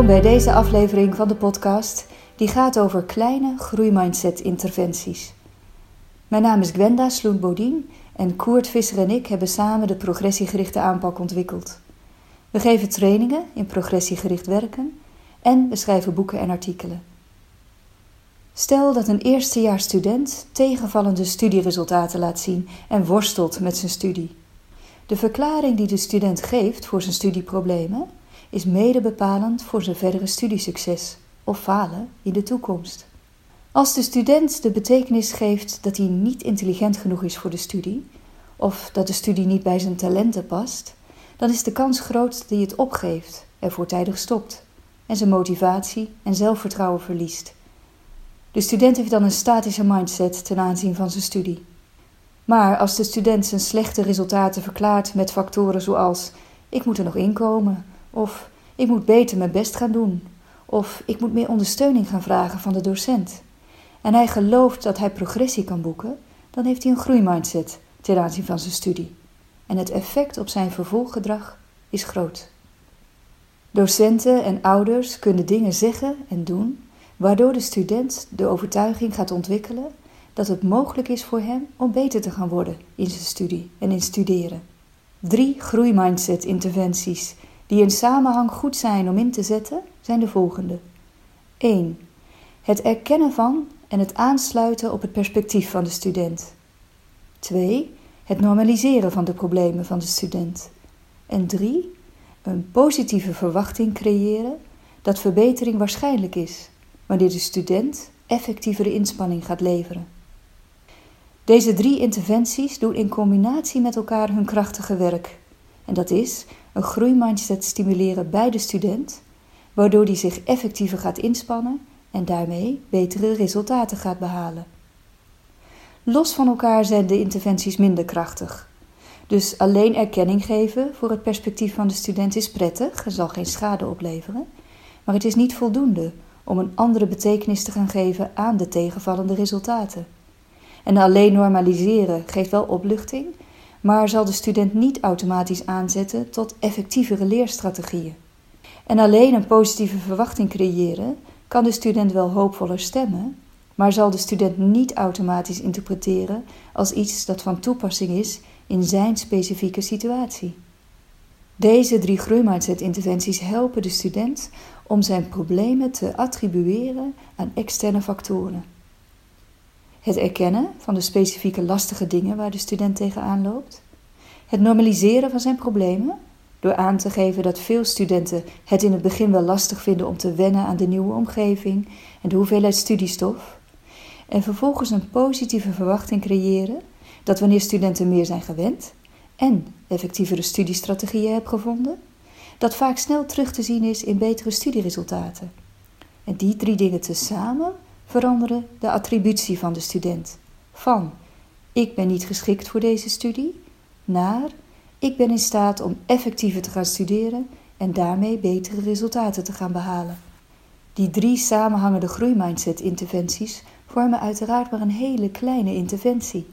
Welkom bij deze aflevering van de podcast die gaat over kleine groeimindset-interventies. Mijn naam is Gwenda Sloen-Bodien en Koert Visser en ik hebben samen de progressiegerichte aanpak ontwikkeld. We geven trainingen in progressiegericht werken en we schrijven boeken en artikelen. Stel dat een eerstejaars student tegenvallende studieresultaten laat zien en worstelt met zijn studie. De verklaring die de student geeft voor zijn studieproblemen is mede bepalend voor zijn verdere studiesucces of falen in de toekomst. Als de student de betekenis geeft dat hij niet intelligent genoeg is voor de studie, of dat de studie niet bij zijn talenten past, dan is de kans groot dat hij het opgeeft en voortijdig stopt en zijn motivatie en zelfvertrouwen verliest. De student heeft dan een statische mindset ten aanzien van zijn studie. Maar als de student zijn slechte resultaten verklaart met factoren zoals ik moet er nog inkomen, of ik moet beter mijn best gaan doen, of ik moet meer ondersteuning gaan vragen van de docent, en hij gelooft dat hij progressie kan boeken, dan heeft hij een groeimindset ten aanzien van zijn studie. En het effect op zijn vervolggedrag is groot. Docenten en ouders kunnen dingen zeggen en doen waardoor de student de overtuiging gaat ontwikkelen dat het mogelijk is voor hem om beter te gaan worden in zijn studie en in studeren. Drie groeimindset-interventies die in samenhang goed zijn om in te zetten zijn de volgende: 1. Het erkennen van en het aansluiten op het perspectief van de student. 2. Het normaliseren van de problemen van de student. En 3. Een positieve verwachting creëren dat verbetering waarschijnlijk is wanneer de student effectievere inspanning gaat leveren. Deze drie interventies doen in combinatie met elkaar hun krachtige werk. En dat is een groeimindset stimuleren bij de student, waardoor die zich effectiever gaat inspannen en daarmee betere resultaten gaat behalen. Los van elkaar zijn de interventies minder krachtig. Dus alleen erkenning geven voor het perspectief van de student is prettig en zal geen schade opleveren, maar het is niet voldoende om een andere betekenis te gaan geven aan de tegenvallende resultaten. En alleen normaliseren geeft wel opluchting, maar zal de student niet automatisch aanzetten tot effectievere leerstrategieën. En alleen een positieve verwachting creëren kan de student wel hoopvoller stemmen, maar zal de student niet automatisch interpreteren als iets dat van toepassing is in zijn specifieke situatie. Deze drie groeimindset-interventies helpen de student om zijn problemen te attribueren aan externe factoren. Het erkennen van de specifieke lastige dingen waar de student tegenaan loopt. Het normaliseren van zijn problemen door aan te geven dat veel studenten het in het begin wel lastig vinden om te wennen aan de nieuwe omgeving en de hoeveelheid studiestof. En vervolgens een positieve verwachting creëren dat wanneer studenten meer zijn gewend en effectievere studiestrategieën hebben gevonden, dat vaak snel terug te zien is in betere studieresultaten. En die drie dingen tezamen veranderen de attributie van de student. Van ik ben niet geschikt voor deze studie naar ik ben in staat om effectiever te gaan studeren en daarmee betere resultaten te gaan behalen. Die drie samenhangende groeimindset-interventies vormen uiteraard maar een hele kleine interventie.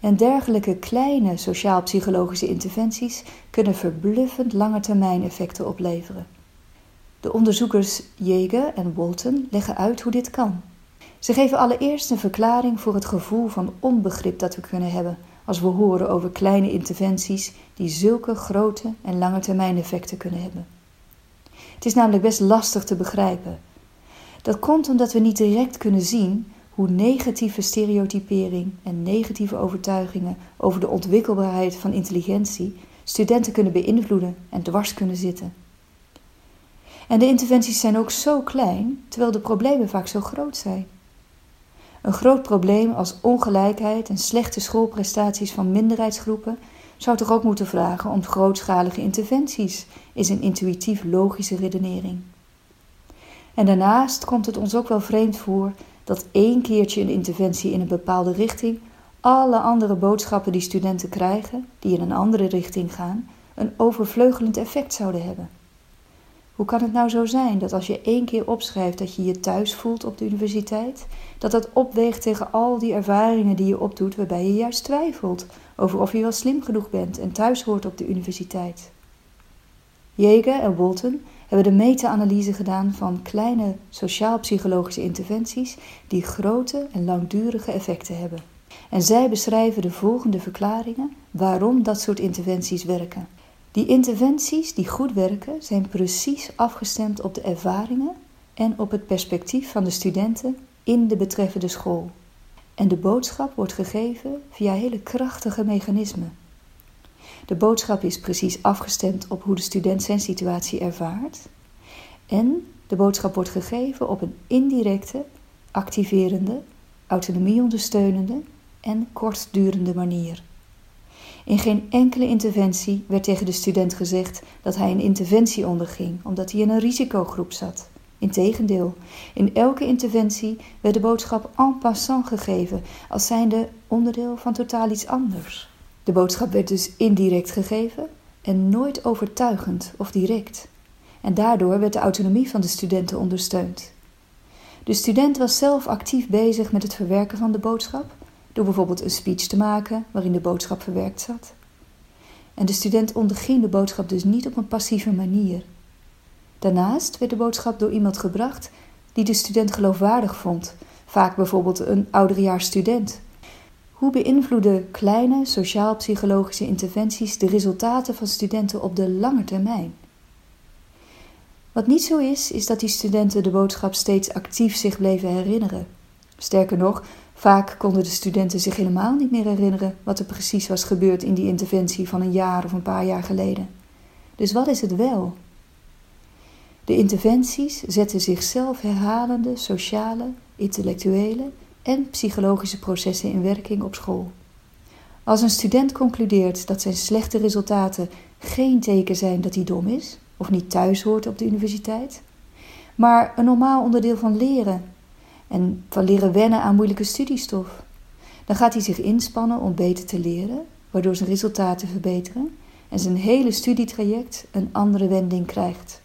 En dergelijke kleine sociaal-psychologische interventies kunnen verbluffend lange termijn effecten opleveren. De onderzoekers Jäger en Walton leggen uit hoe dit kan. Ze geven allereerst een verklaring voor het gevoel van onbegrip dat we kunnen hebben als we horen over kleine interventies die zulke grote en lange termijn effecten kunnen hebben. Het is namelijk best lastig te begrijpen. Dat komt omdat we niet direct kunnen zien hoe negatieve stereotypering en negatieve overtuigingen over de ontwikkelbaarheid van intelligentie studenten kunnen beïnvloeden en dwars kunnen zitten. En de interventies zijn ook zo klein, terwijl de problemen vaak zo groot zijn. Een groot probleem als ongelijkheid en slechte schoolprestaties van minderheidsgroepen zou toch ook moeten vragen om grootschalige interventies, is een intuïtief logische redenering. En daarnaast komt het ons ook wel vreemd voor dat één keertje een interventie in een bepaalde richting alle andere boodschappen die studenten krijgen, die in een andere richting gaan, een overvleugelend effect zouden hebben. Hoe kan het nou zo zijn dat als je één keer opschrijft dat je je thuis voelt op de universiteit, dat dat opweegt tegen al die ervaringen die je opdoet waarbij je juist twijfelt over of je wel slim genoeg bent en thuis hoort op de universiteit? Jager en Walton hebben de meta-analyse gedaan van kleine sociaal-psychologische interventies die grote en langdurige effecten hebben. En zij beschrijven de volgende verklaringen waarom dat soort interventies werken. Die interventies die goed werken zijn precies afgestemd op de ervaringen en op het perspectief van de studenten in de betreffende school. En de boodschap wordt gegeven via hele krachtige mechanismen. De boodschap is precies afgestemd op hoe de student zijn situatie ervaart. En de boodschap wordt gegeven op een indirecte, activerende, autonomieondersteunende en kortdurende manier. In geen enkele interventie werd tegen de student gezegd dat hij een interventie onderging omdat hij in een risicogroep zat. Integendeel, in elke interventie werd de boodschap en passant gegeven als zijnde onderdeel van totaal iets anders. De boodschap werd dus indirect gegeven en nooit overtuigend of direct. En daardoor werd de autonomie van de studenten ondersteund. De student was zelf actief bezig met het verwerken van de boodschap, door bijvoorbeeld een speech te maken waarin de boodschap verwerkt zat. En de student onderging de boodschap dus niet op een passieve manier. Daarnaast werd de boodschap door iemand gebracht die de student geloofwaardig vond, vaak bijvoorbeeld een ouderejaars student hoe beïnvloeden kleine sociaal-psychologische interventies de resultaten van studenten op de lange termijn? Wat niet zo is, is dat die studenten de boodschap steeds actief zich bleven herinneren. Sterker nog, vaak konden de studenten zich helemaal niet meer herinneren wat er precies was gebeurd in die interventie van een jaar of een paar jaar geleden. Dus wat is het wel? De interventies zetten zichzelf herhalende sociale, intellectuele en psychologische processen in werking op school. Als een student concludeert dat zijn slechte resultaten geen teken zijn dat hij dom is of niet thuis hoort op de universiteit, maar een normaal onderdeel van leren en van leren wennen aan moeilijke studiestof, dan gaat hij zich inspannen om beter te leren, waardoor zijn resultaten verbeteren en zijn hele studietraject een andere wending krijgt.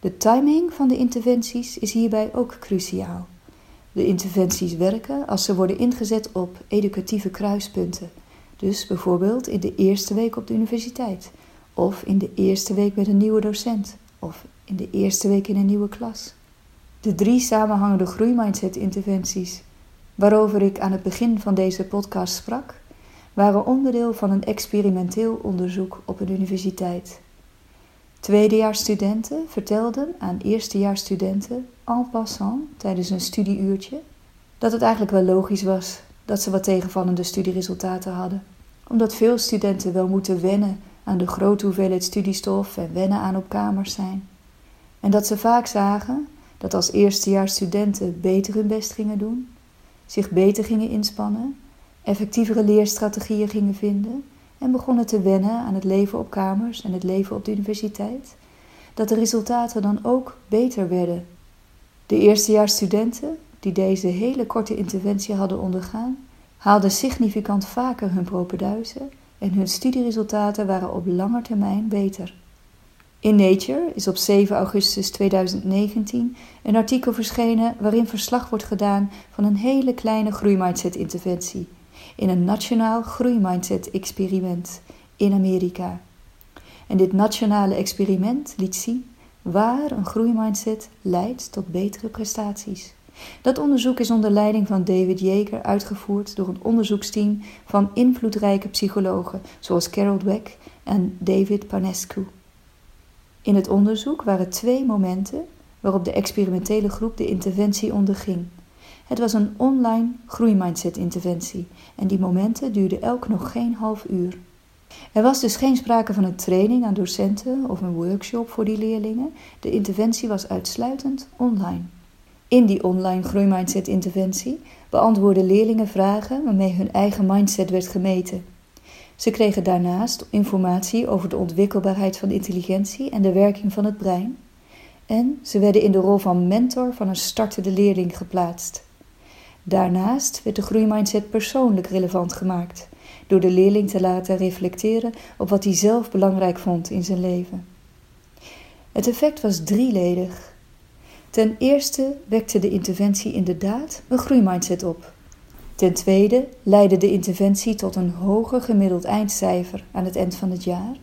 De timing van de interventies is hierbij ook cruciaal. De interventies werken als ze worden ingezet op educatieve kruispunten. Dus bijvoorbeeld in de eerste week op de universiteit, of in de eerste week met een nieuwe docent, of in de eerste week in een nieuwe klas. De drie samenhangende groeimindset-interventies, waarover ik aan het begin van deze podcast sprak, waren onderdeel van een experimenteel onderzoek op een universiteit. Tweedejaarsstudenten vertelden aan eerstejaarsstudenten en passant tijdens een studieuurtje dat het eigenlijk wel logisch was dat ze wat tegenvallende studieresultaten hadden, omdat veel studenten wel moeten wennen aan de grote hoeveelheid studiestof en wennen aan op kamers zijn. En dat ze vaak zagen dat als eerstejaarsstudenten beter hun best gingen doen, zich beter gingen inspannen, effectievere leerstrategieën gingen vinden en begonnen te wennen aan het leven op kamers en het leven op de universiteit, dat de resultaten dan ook beter werden. De eerstejaarsstudenten, die deze hele korte interventie hadden ondergaan, haalden significant vaker hun propeduizen en hun studieresultaten waren op lange termijn beter. In Nature is op 7 augustus 2019 een artikel verschenen waarin verslag wordt gedaan van een hele kleine groeimindset-interventie in een nationaal groeimindset-experiment in Amerika. En dit nationale experiment liet zien waar een groeimindset leidt tot betere prestaties. Dat onderzoek is onder leiding van David Yeager uitgevoerd door een onderzoeksteam van invloedrijke psychologen zoals Carol Dweck en David Panescu. In het onderzoek waren twee momenten waarop de experimentele groep de interventie onderging. Het was een online groeimindset-interventie en die momenten duurden elk nog geen half uur. Er was dus geen sprake van een training aan docenten of een workshop voor die leerlingen. De interventie was uitsluitend online. In die online groeimindset-interventie beantwoordden leerlingen vragen waarmee hun eigen mindset werd gemeten. Ze kregen daarnaast informatie over de ontwikkelbaarheid van intelligentie en de werking van het brein. En ze werden in de rol van mentor van een startende leerling geplaatst. Daarnaast werd de groeimindset persoonlijk relevant gemaakt, door de leerling te laten reflecteren op wat hij zelf belangrijk vond in zijn leven. Het effect was drieledig. Ten eerste wekte de interventie inderdaad een groeimindset op. Ten tweede leidde de interventie tot een hoger gemiddeld eindcijfer aan het eind van het jaar.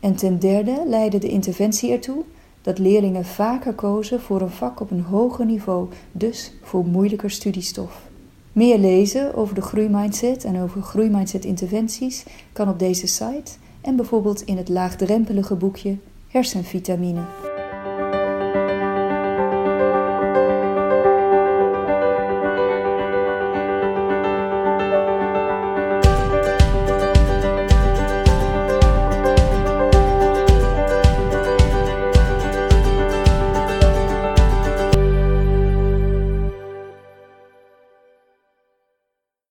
En ten derde leidde de interventie ertoe dat leerlingen vaker kozen voor een vak op een hoger niveau, dus voor moeilijker studiestof. Meer lezen over de groeimindset en over groeimindset interventies kan op deze site en bijvoorbeeld in het laagdrempelige boekje Hersenvitamine.